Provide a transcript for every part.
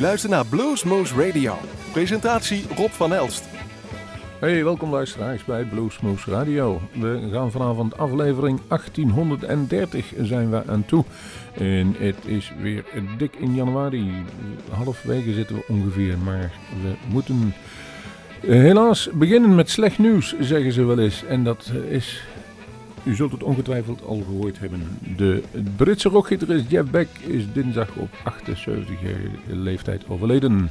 U luistert naar Bluesmoose Radio. Presentatie Rob van Elst. Hey, welkom luisteraars bij Bluesmoose Radio. We gaan vanavond aflevering 1830 zijn we aan toe. En het is weer dik in januari. Halfwege zitten we ongeveer, maar we moeten helaas beginnen met slecht nieuws, zeggen ze wel eens. En dat is u zult het ongetwijfeld al gehoord hebben. De Britse rockgitarist Jeff Beck is dinsdag op 78-jarige leeftijd overleden.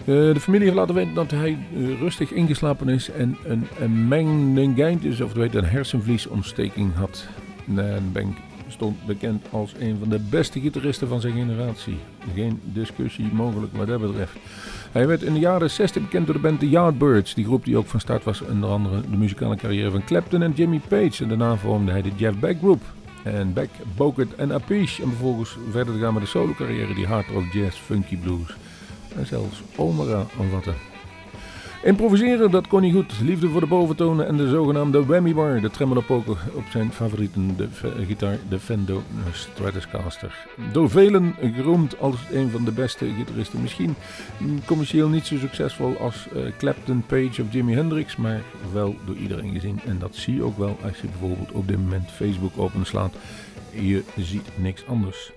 Eh, de familie heeft laten weten dat hij eh, rustig ingeslapen is en een, een meningitis, of weet, een hersenvliesontsteking had. Beck bekend als een van de beste gitaristen van zijn generatie. Geen discussie mogelijk wat dat betreft. Hij werd in de jaren 60 bekend door de band The Yardbirds. Die groep die ook van start was onder andere de muzikale carrière van Clapton en Jimmy Page. En daarna vormde hij de Jeff Beck Group. En Beck, Bogut en Apish. En vervolgens verder te gaan met de solo carrière die hard rock, jazz, funky blues en zelfs Omara omvatte. Improviseren, dat kon hij goed. Liefde voor de boventonen en de zogenaamde whammy bar. De tremolo poker op zijn favorieten, de gitaar, de Fender Stratocaster. Door velen geroemd als een van de beste gitaristen. Misschien commercieel niet zo succesvol als uh, Clapton, Page of Jimi Hendrix. Maar wel door iedereen gezien. En dat zie je ook wel als je bijvoorbeeld op dit moment Facebook openslaat. Je ziet niks anders.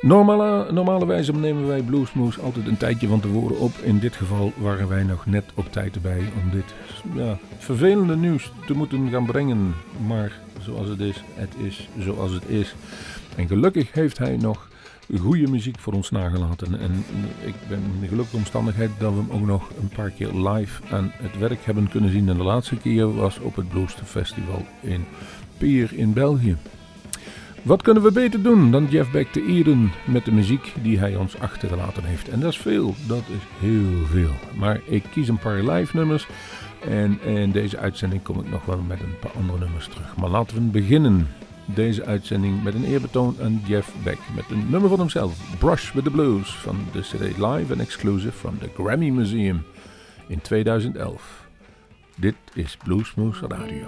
Normale, normale wijze nemen wij Bluesmoes altijd een tijdje van tevoren op. In dit geval waren wij nog net op tijd erbij om dit ja, vervelende nieuws te moeten gaan brengen. Maar zoals het is, het is zoals het is. En gelukkig heeft hij nog goede muziek voor ons nagelaten. En ik ben in de gelukkige omstandigheid dat we hem ook nog een paar keer live aan het werk hebben kunnen zien. En de laatste keer was op het Blues Festival in Pier in België. Wat kunnen we beter doen dan Jeff Beck te eren met de muziek die hij ons achtergelaten heeft? En dat is veel, dat is heel veel. Maar ik kies een paar live nummers en in deze uitzending kom ik nog wel met een paar andere nummers terug. Maar laten we beginnen deze uitzending met een eerbetoon aan Jeff Beck met een nummer van hemzelf, Brush with the Blues, van de CD Live en Exclusive van de Grammy Museum in 2011. Dit is Bluesmoose Radio.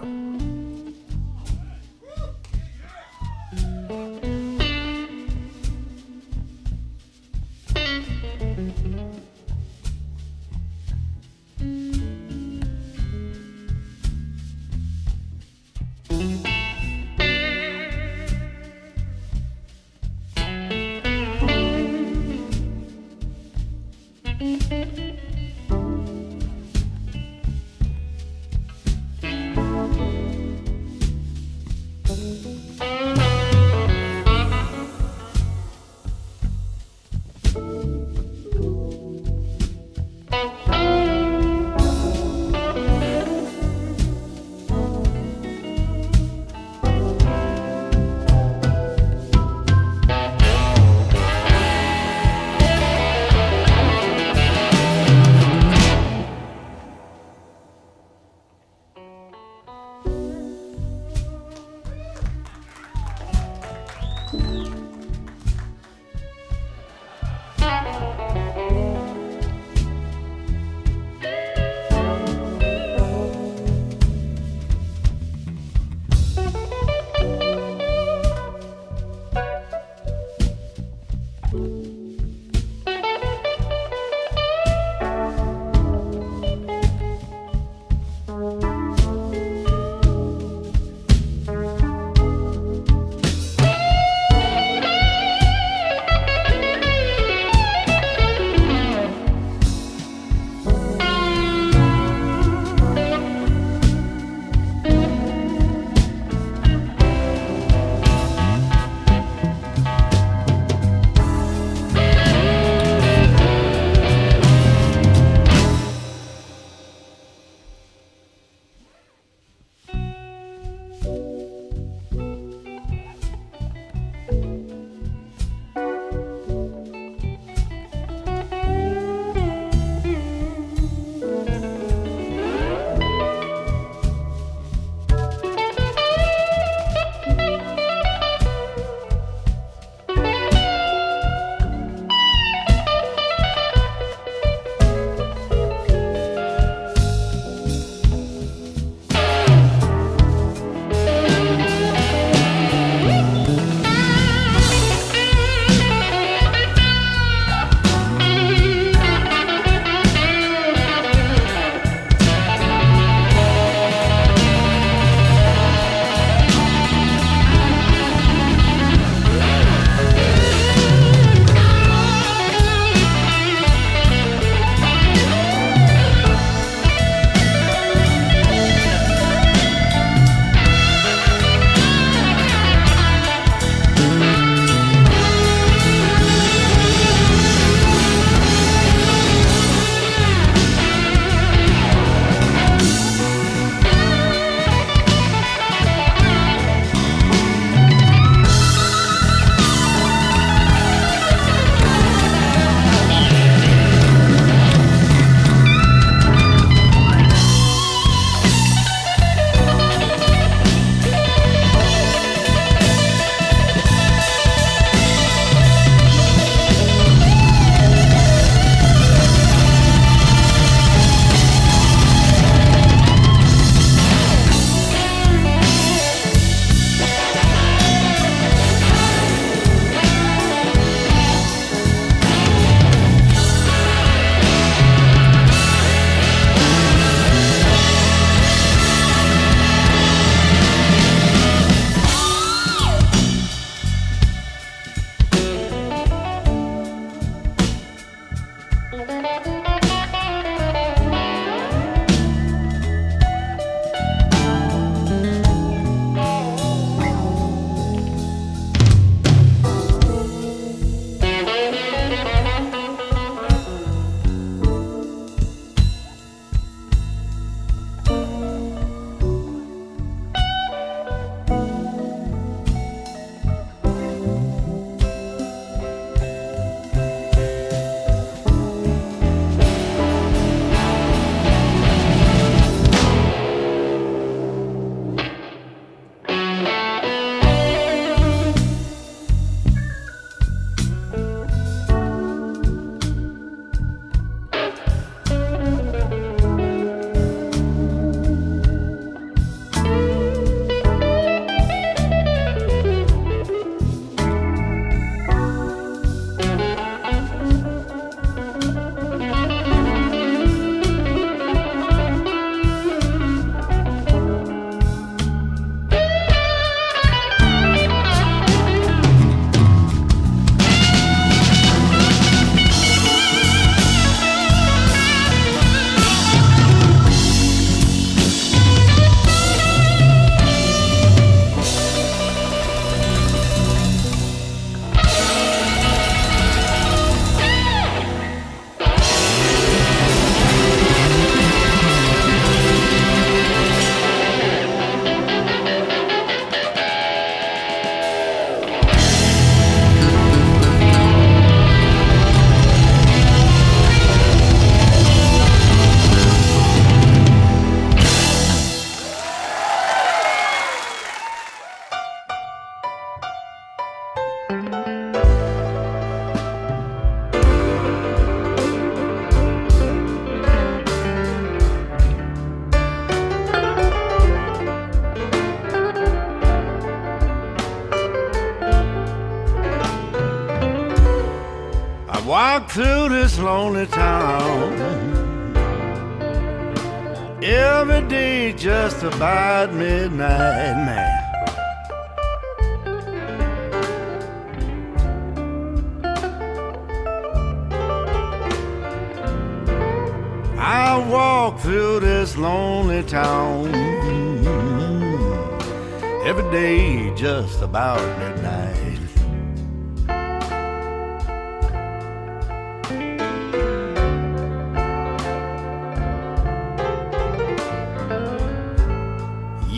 Just about midnight, man. I walk through this lonely town every day just about midnight.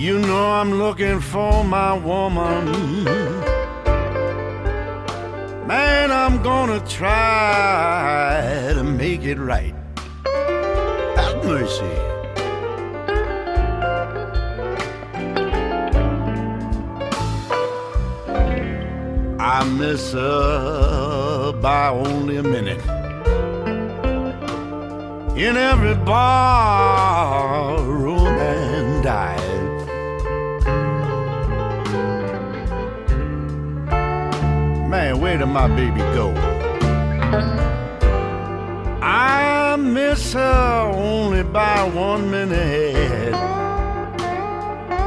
You know I'm looking for my woman. Man, I'm gonna try to make it right. Have mercy. I miss her by only a minute. In every bar, where did my baby go? I miss her only by one minute.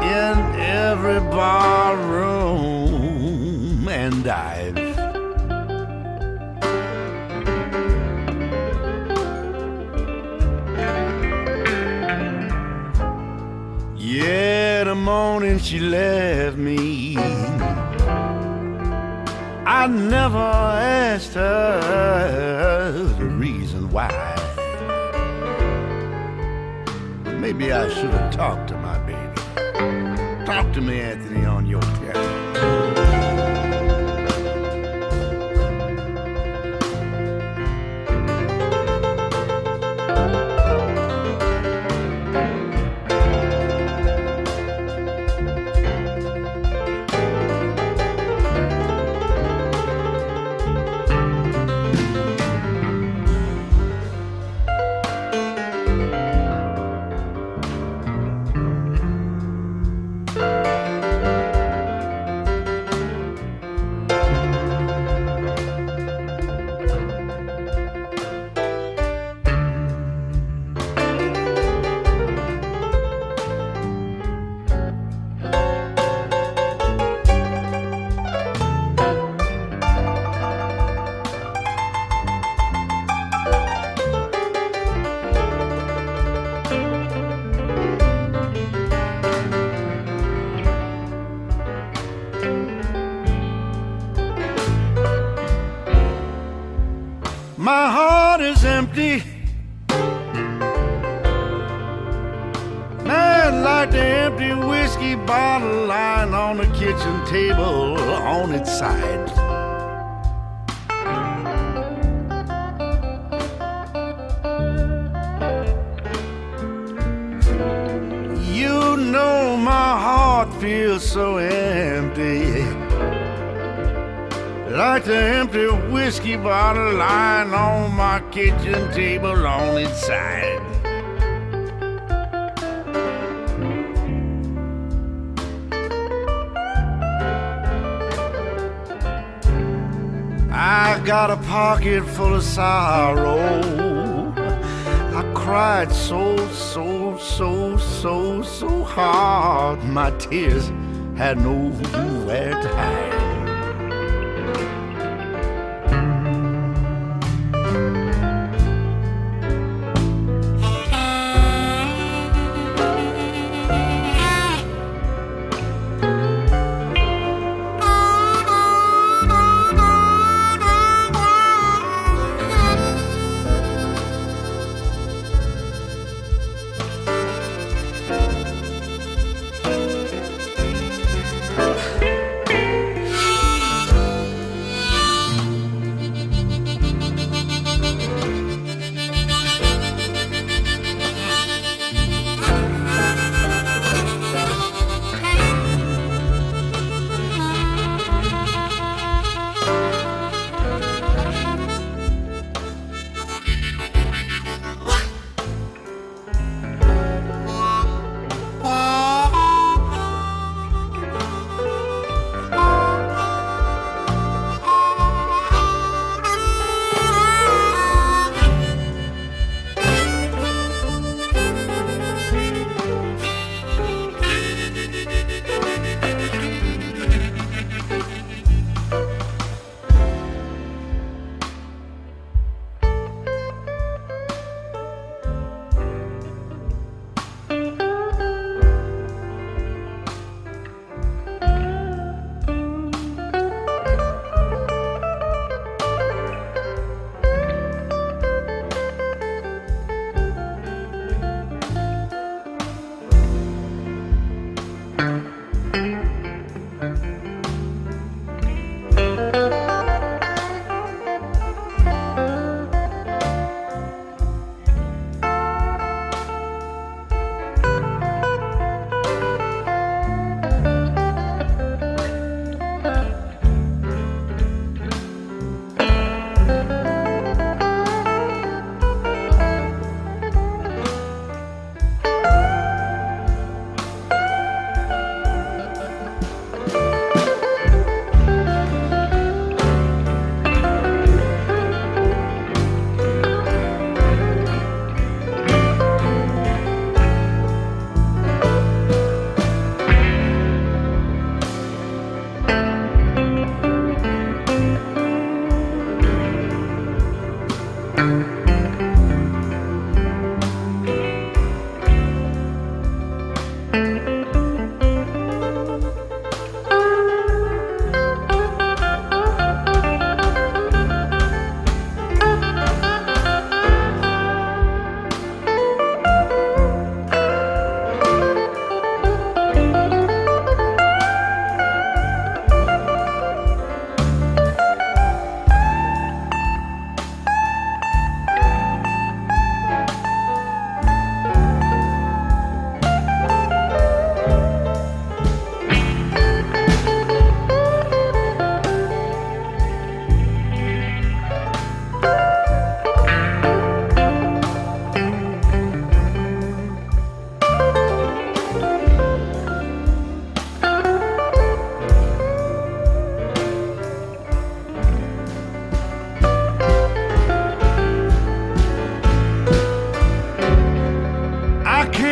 In every bar room and dive. Yeah, the morning she left me. I never asked her the reason why. Maybe I should have talked to my baby. Talk to me, Anthony, on tears had nowhere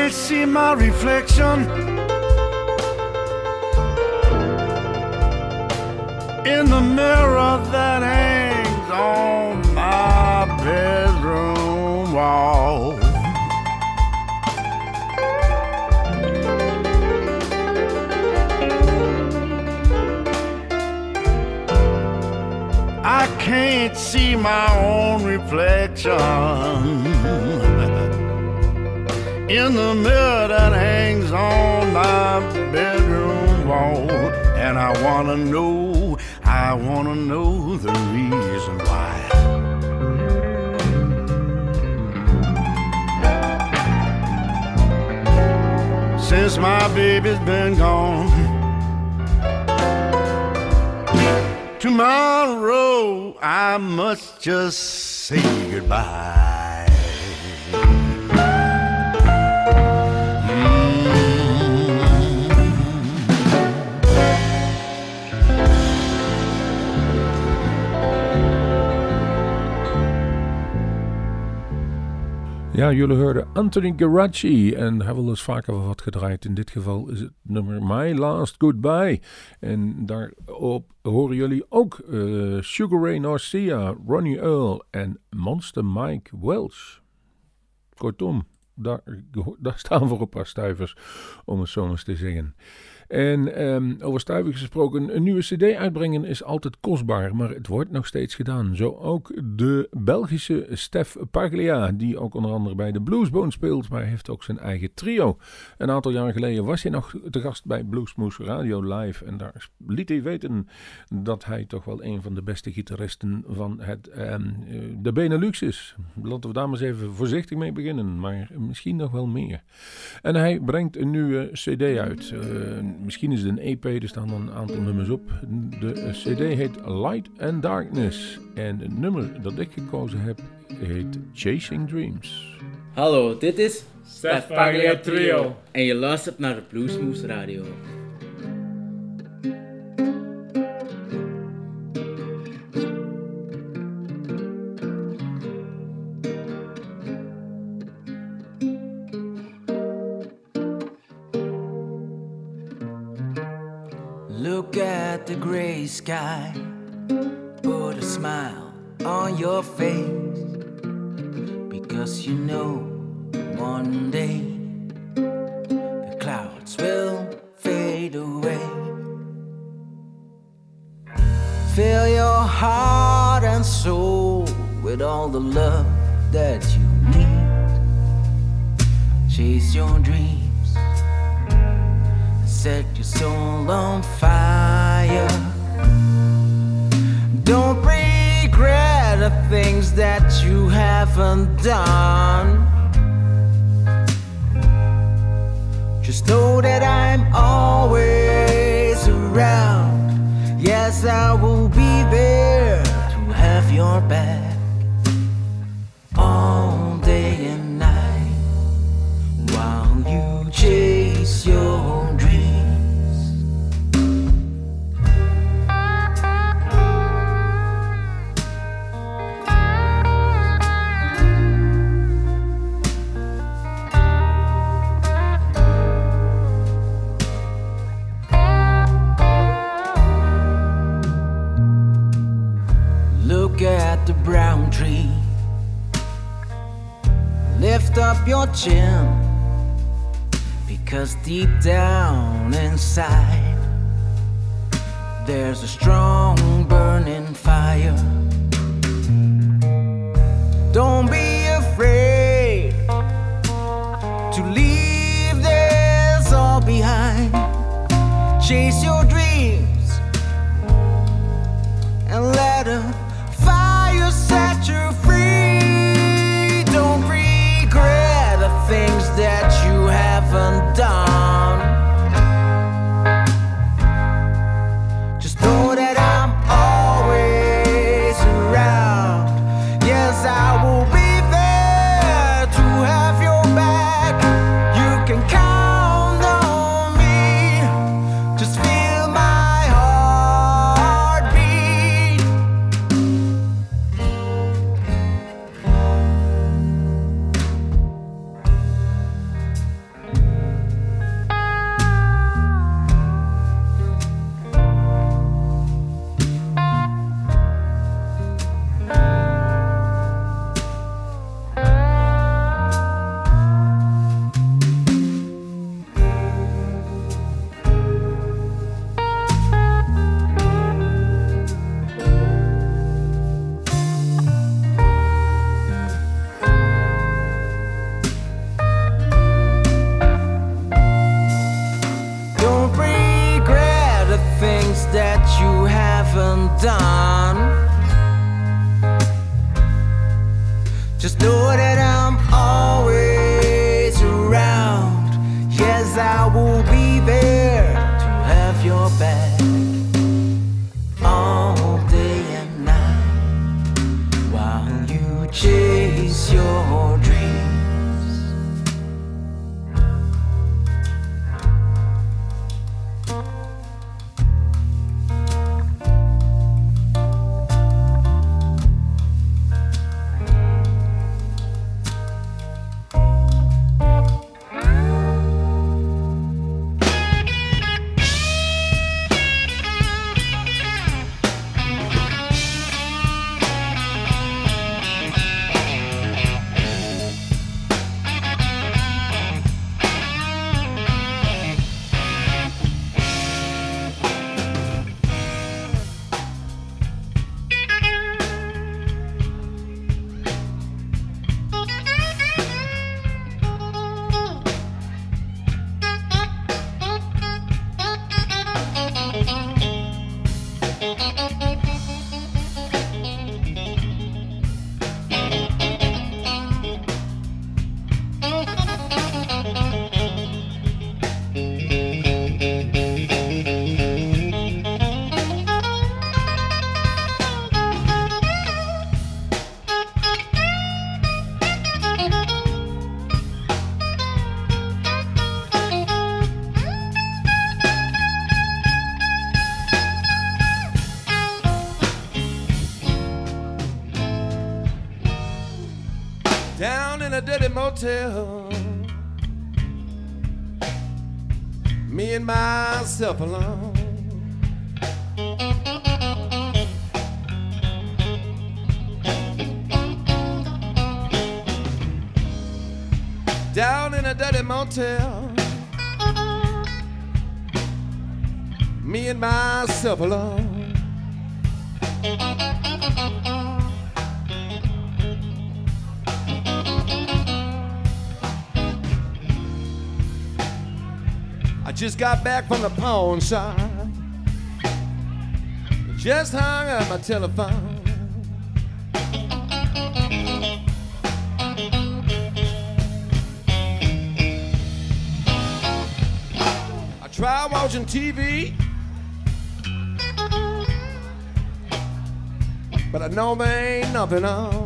still see my reflection in the mirror that hangs on my bedroom wall. I can't see my own reflection in the mirror that hangs on my bedroom wall. And I wanna know, I wanna know the reason why. Since my baby's been gone, tomorrow I must just say goodbye. Ja, jullie hoorden Anthony Garaci en hebben we eens vaker wat gedraaid. In dit geval is het nummer My Last Goodbye. En daarop horen jullie ook uh, Sugar Ray Garcia, Ronnie Earl en Monster Mike Welsh. Kortom, daar, daar staan we een paar stuivers, om het zo eens te zeggen. En um, over gesproken, een nieuwe CD uitbrengen is altijd kostbaar, maar het wordt nog steeds gedaan. Zo ook de Belgische Stef Paglia, die ook onder andere bij de Bluesbone speelt, maar heeft ook zijn eigen trio. Een aantal jaar geleden was hij nog te gast bij Bluesmoose Radio Live en daar liet hij weten dat hij toch wel een van de beste gitaristen van het, um, de Benelux is. Laten we daar maar eens even voorzichtig mee beginnen, maar misschien nog wel meer. En hij brengt een nieuwe CD uit. Uh, misschien is het een EP, er staan dan een aantal nummers op. De CD heet Light and Darkness. En het nummer dat ik gekozen heb heet Chasing Dreams. Hallo, dit is Stef Paglia Trio. En je luistert naar de Bluesmoose Radio. Sky. Done. Just know that I'm always around. Yes, I will be there to have your back chin. Because deep down inside, there's a strong burning fire. Don't be motel. Me and myself alone. Down in a dirty motel. Me and myself alone. Just got back from the pawn shop. Just hung up my telephone. I tried watching TV. But I know there ain't nothing on.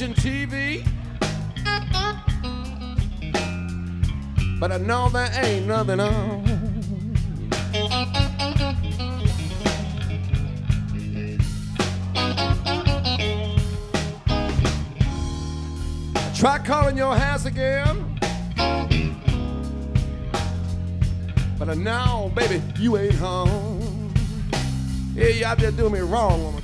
Watching TV. But I know there ain't nothing on. Try calling your house again. But now, baby, you ain't home. Yeah, out there doing me wrong, woman.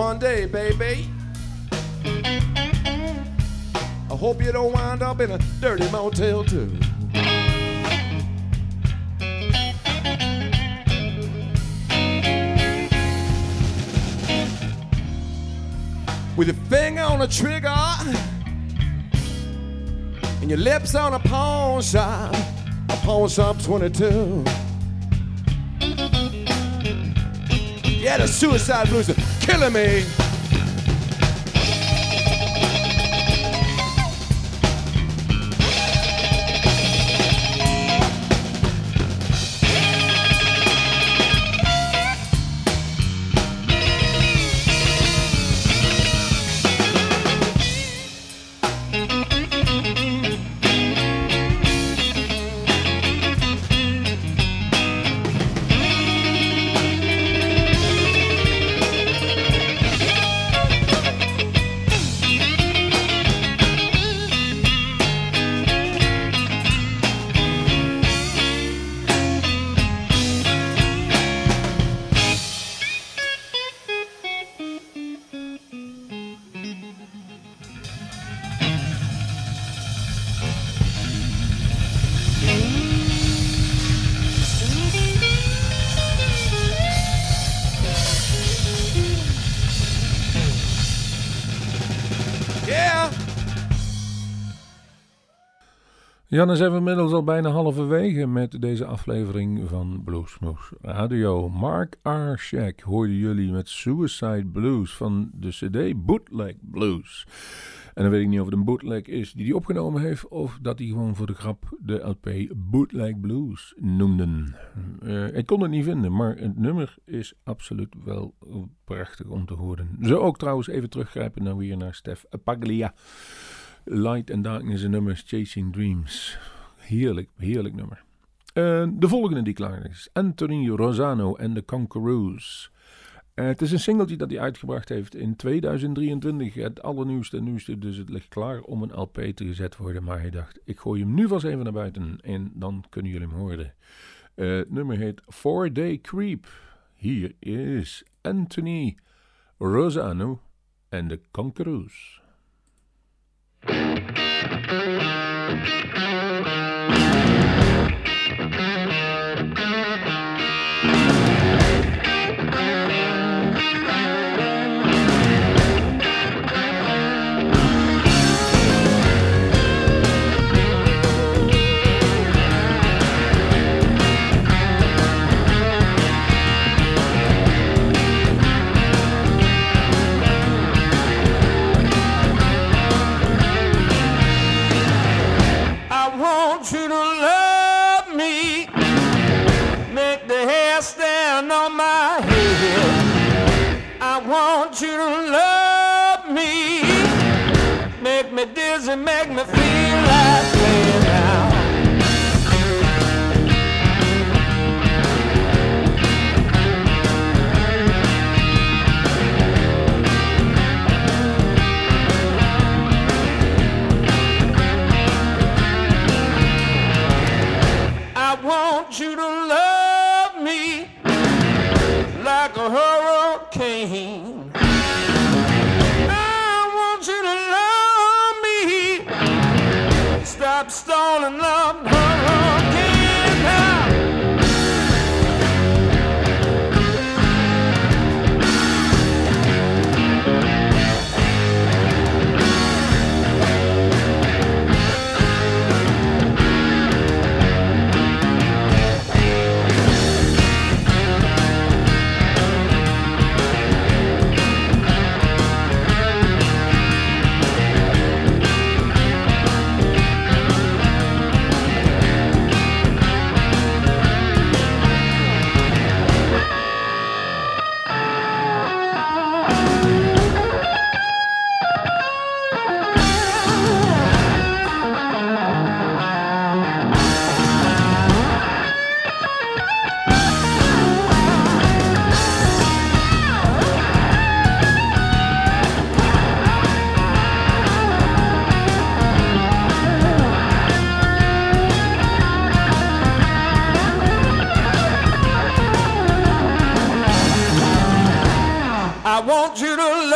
One day, baby, I hope you don't wind up in a dirty motel too. with your finger on the trigger and your lips on a pawn shop, a pawn shop 22. Yeah, the suicide blues killing me. Dan zijn we inmiddels al bijna halverwege met deze aflevering van Bluesmoes Radio. Mark R. Shack hoorden jullie met Suicide Blues van de CD Bootleg Blues. En dan weet ik niet of het een bootleg is die hij opgenomen heeft, of dat hij gewoon voor de grap de LP Bootleg Blues noemde. Uh, ik kon het niet vinden, maar het nummer is absoluut wel prachtig om te horen. Zo ook trouwens even teruggrijpen naar weer naar Stef Paglia. Light and Darkness en nummers Chasing Dreams. Heerlijk, heerlijk nummer. Uh, de volgende die klaar is. Anthony Rosano en de Conquerors. Uh, het is een singeltje dat hij uitgebracht heeft in 2023. Het allernieuwste nieuwste, dus het ligt klaar om een LP te gezet worden. Maar hij dacht, ik gooi hem nu vast even naar buiten en dan kunnen jullie hem horen. Uh, het nummer heet Four Day Creep. Hier is Anthony Rosano en de Conquerors. thank you me make me feel like playing now. I want you to love me like a hurricane. and love. want you to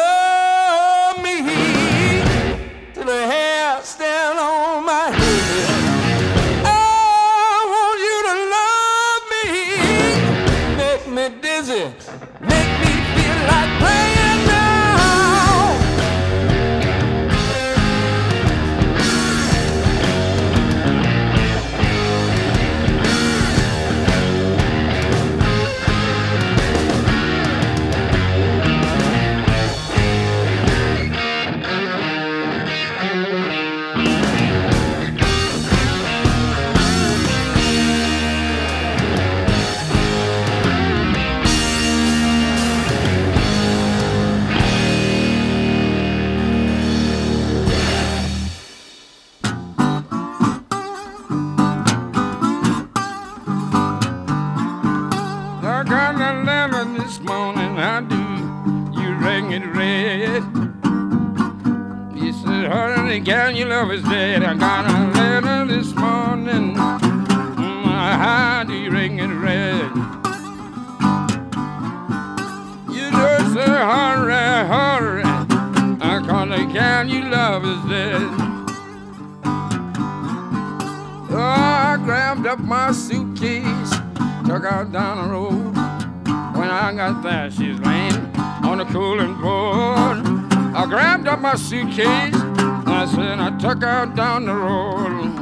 Her down the road.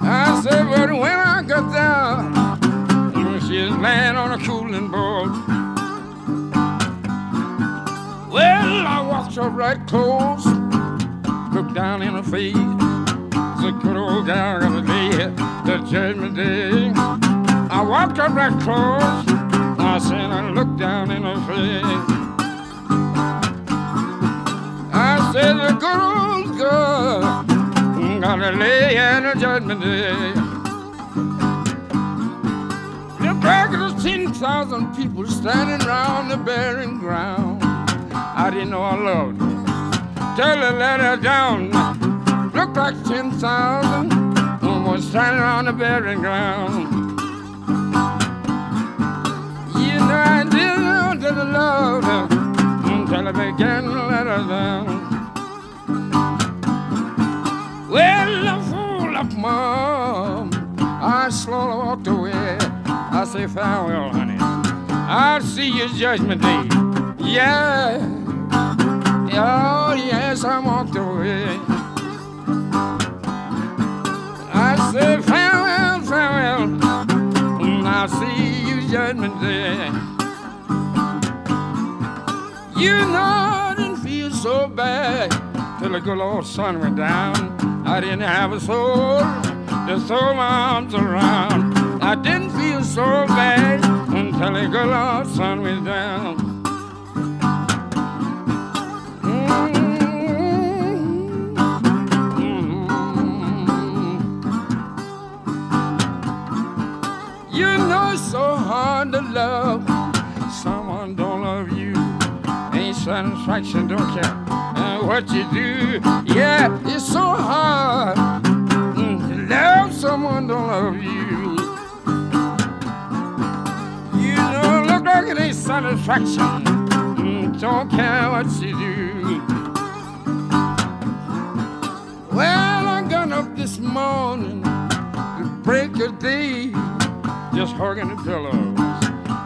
I said, but when I got there, she's laying on a cooling board. Well, I walked up right close, looked down in her face. The good old gal gonna lay the judgment day. I walked up right close, of 10,000 people standing around the burying ground. I didn't know I loved her. Till I let her down. Looked like 10,000 was standing around the burying ground. You know I didn't know that loved her until I began to let her down. Well, I fool up, mom. I slowly walked away. I say farewell, honey. I'll see you judgment day. Yeah. Oh, yes, I walked away. I say farewell, farewell. And I'll see you judgment day. You know I didn't feel so bad till the good old sun went down. I didn't have a soul to throw my arms around. I didn't feel so bad until the good old sun went down. You know it's so hard to love someone don't love you. Ain't satisfaction, don't care uh, what you do. Yeah, it's so hard mm, love someone don't love. You ain't satisfaction. Don't care what you do. Well, I got up this morning to break a day, just hugging the pillows.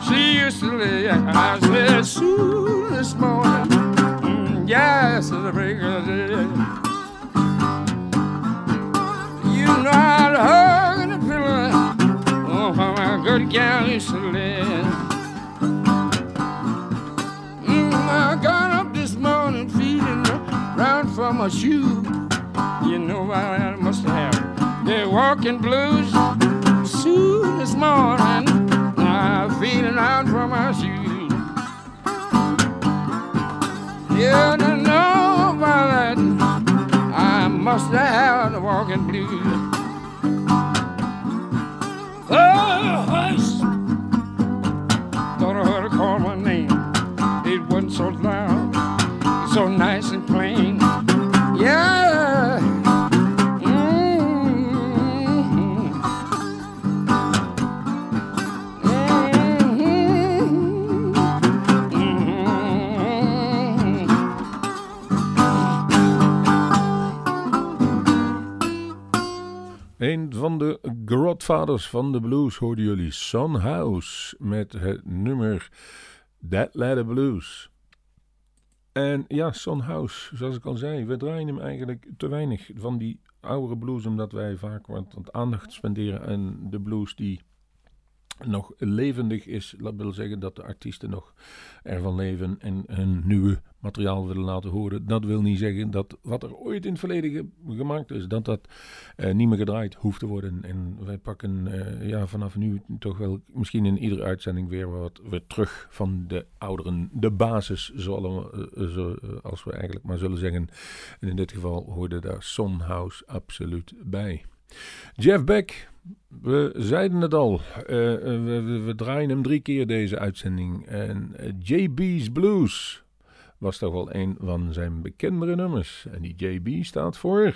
She used to lay, I said, soon this morning, mm, yes, it's a break of day. You know I'd hug the pillow, oh, how my good gal used to lay. My shoe. You know I must have the walking blues. Soon this morning, I'm feeling out for my shoes. Yeah, I know about that. I must have the walking blues. Oh, hush. Thought I heard her call my name. It wasn't so loud, so nice and plain. Van de Godfathers van de blues hoorden jullie Son House met het nummer That Ladder Blues. En ja, Son House, zoals ik al zei, we draaien hem eigenlijk te weinig van die oudere blues, omdat wij vaak wat, wat aandacht spenderen aan de blues die nog levendig is. Dat wil zeggen dat de artiesten nog ervan leven en hun nieuwe materiaal willen laten horen. Dat wil niet zeggen dat wat er ooit in het verleden ge- gemaakt is, dat dat eh, niet meer gedraaid hoeft te worden. En wij pakken eh, ja, vanaf nu toch wel misschien in iedere uitzending weer wat weer terug van de ouderen. De basis, zoals we, eh, zo, als we eigenlijk maar zullen zeggen. En in dit geval hoorde daar Son House absoluut bij. Jeff Beck, we zeiden het al, eh, eh, we, we- draaien hem drie keer deze uitzending. En eh, JB's Blues was toch wel een van zijn bekendere nummers. En die JB staat voor...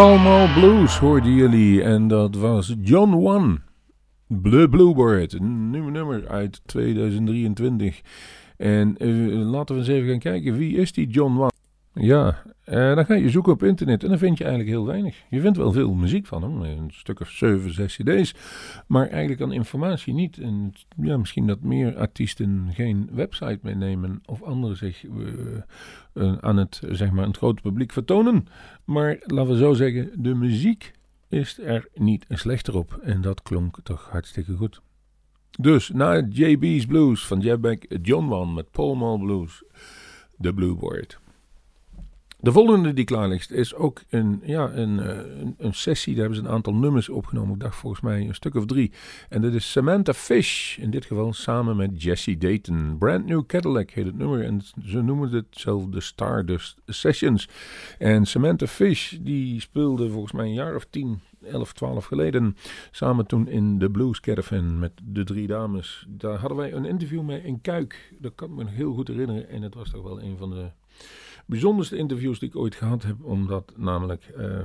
Pall Mall Blues hoorden jullie en dat was John One. Blue Bluebird, een nieuw nummer uit 2023. En uh, laten we eens even gaan kijken, wie is die John One? Ja, uh, dan ga je zoeken op internet en dan vind je eigenlijk heel weinig. Je vindt wel veel muziek van hem, een stuk of 7, 6 cd's, maar eigenlijk aan informatie niet. En ja, misschien dat meer artiesten geen website meenemen of anderen zich uh, uh, aan het, zeg maar, het grote publiek vertonen. Maar laten we zo zeggen, de muziek is er niet slechter op. En dat klonk toch hartstikke goed. Dus na JB's Blues van Jeff Beck, John One met Paul Mall Blues, de Blueboard. De volgende die klaar ligt is ook een, ja, een, een, een, sessie. Daar hebben ze een aantal nummers opgenomen. Ik dacht volgens mij een stuk of drie. En dat is Samantha Fish. In dit geval samen met Jesse Dayton. Brand New Cadillac heet het nummer. En ze noemen het zelf de Stardust Sessions. En Samantha Fish die speelde volgens mij een jaar of tien 11, 12 geleden. Samen toen in de Blues Caravan met de drie dames. Daar hadden wij een interview mee in Kuik. Dat kan ik me heel goed herinneren. En het was toch wel een van de bijzonderste interviews die ik ooit gehad heb. Omdat namelijk, uh,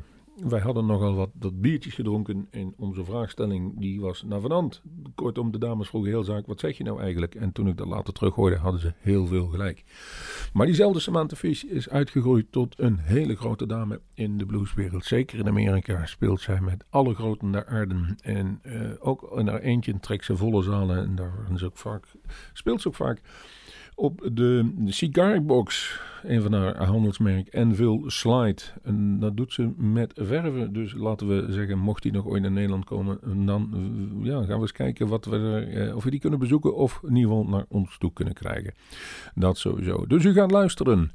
wij hadden nogal wat dat biertjes gedronken. En onze vraagstelling die was naar vanand. Kortom, de dames vroegen heel zaak, wat zeg je nou eigenlijk? En toen ik dat later terug hoorde, hadden ze heel veel gelijk. Maar diezelfde Samantha Fish is uitgegroeid tot een hele grote dame in de blueswereld. Zeker in Amerika speelt zij met alle groten der aarde. En uh, ook in haar eentje trekt ze volle zalen. En daar ze ook vaak, speelt ze ook vaak op de Cigarbox, een van haar handelsmerk, Enville Slide. En dat doet ze met verven. Dus laten we zeggen, mocht die nog ooit naar Nederland komen, dan ja, gaan we eens kijken wat we eh, of we die kunnen bezoeken of in ieder geval naar ons toe kunnen krijgen. Dat sowieso. Dus u gaat luisteren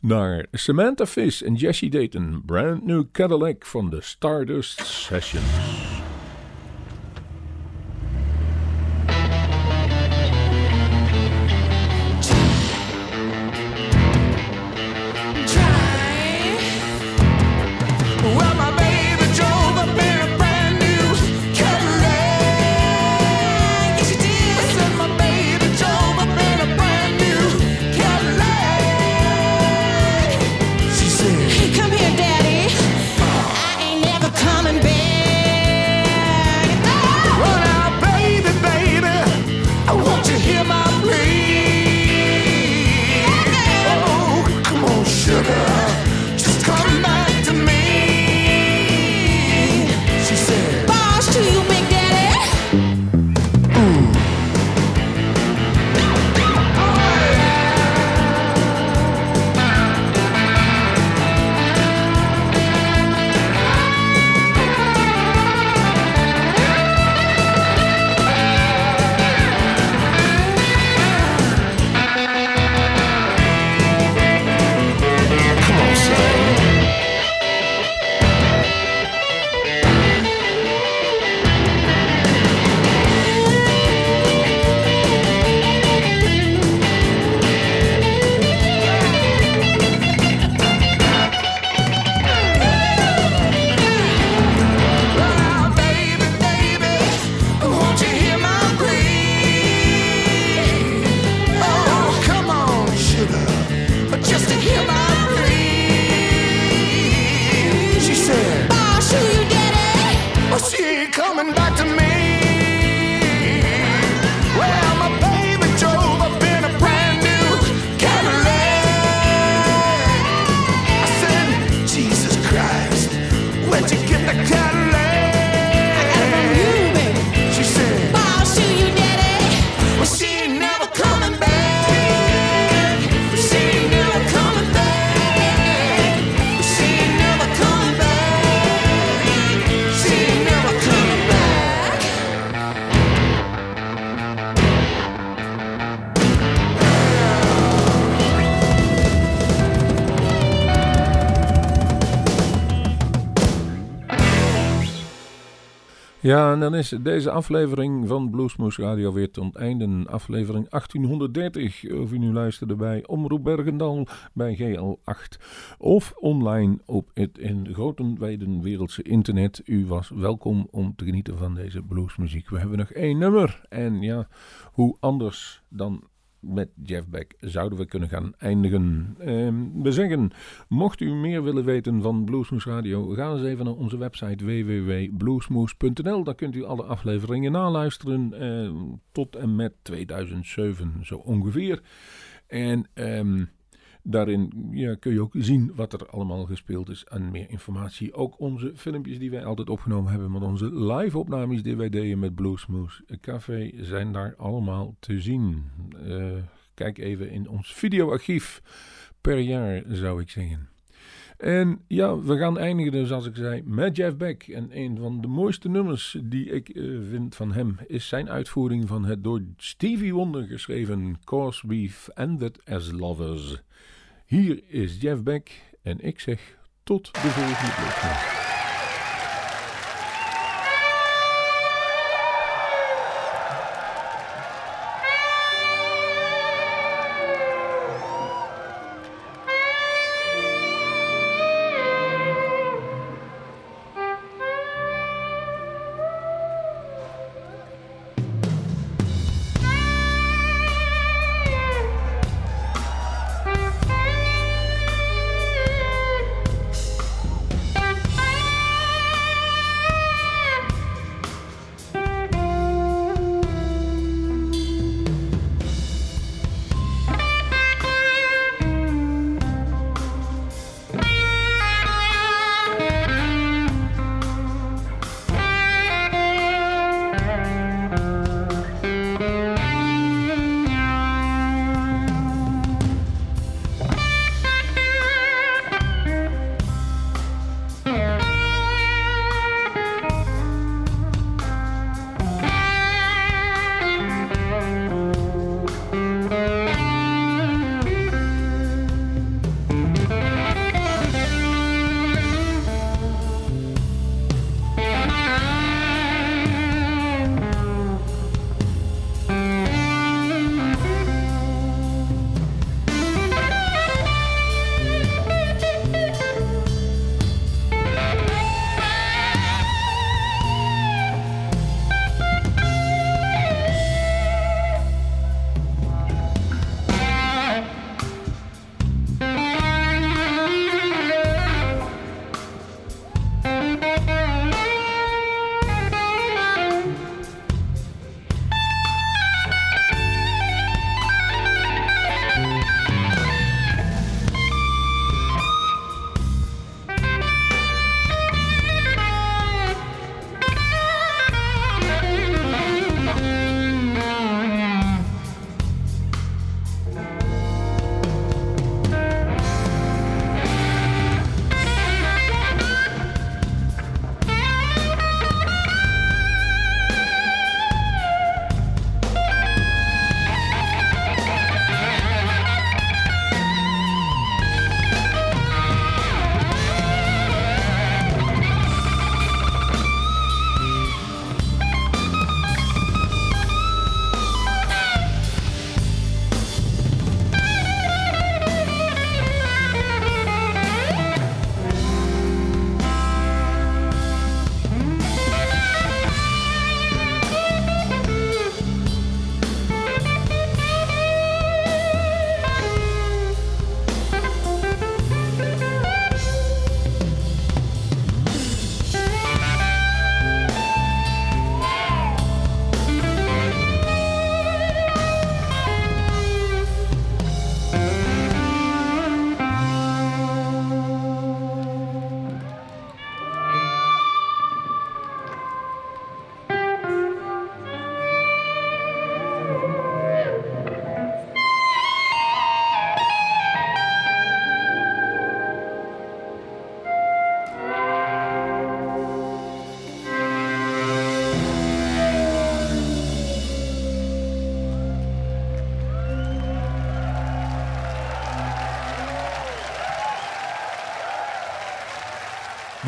naar Samantha Fish en Jesse Dayton, Brand New Cadillac van de Stardust Sessions. Ja, en dan is deze aflevering van Bluesmoose Radio weer te onteinde. Aflevering 1830. Of u nu luisterde bij Omroep Bergendal bij GL8. Of online op het in grote wijde wereldse internet. U was welkom om te genieten van deze bluesmuziek. We hebben nog één nummer. En ja, hoe anders dan met Jeff Beck zouden we kunnen gaan eindigen. Ehm, we zeggen, mocht u meer willen weten van Bluesmoes Radio, ga eens even naar onze website www.bluesmoes.nl. Daar kunt u alle afleveringen naluisteren ehm, tot en met 2007, zo ongeveer. En ehm, daarin ja, kun je ook zien wat er allemaal gespeeld is en meer informatie. Ook onze filmpjes die wij altijd opgenomen hebben met onze live opnames die wij deden met Bluesmoes Café zijn daar allemaal te zien. Eh, kijk even in ons videoarchief per jaar zou ik zeggen. En ja, we gaan eindigen dus als ik zei met Jeff Beck. En een van de mooiste nummers die ik eh, vind van hem is zijn uitvoering van het door Stevie Wonder geschreven Cause We've Ended as Lovers. Hier is Jeff Beck en ik zeg tot de volgende keer.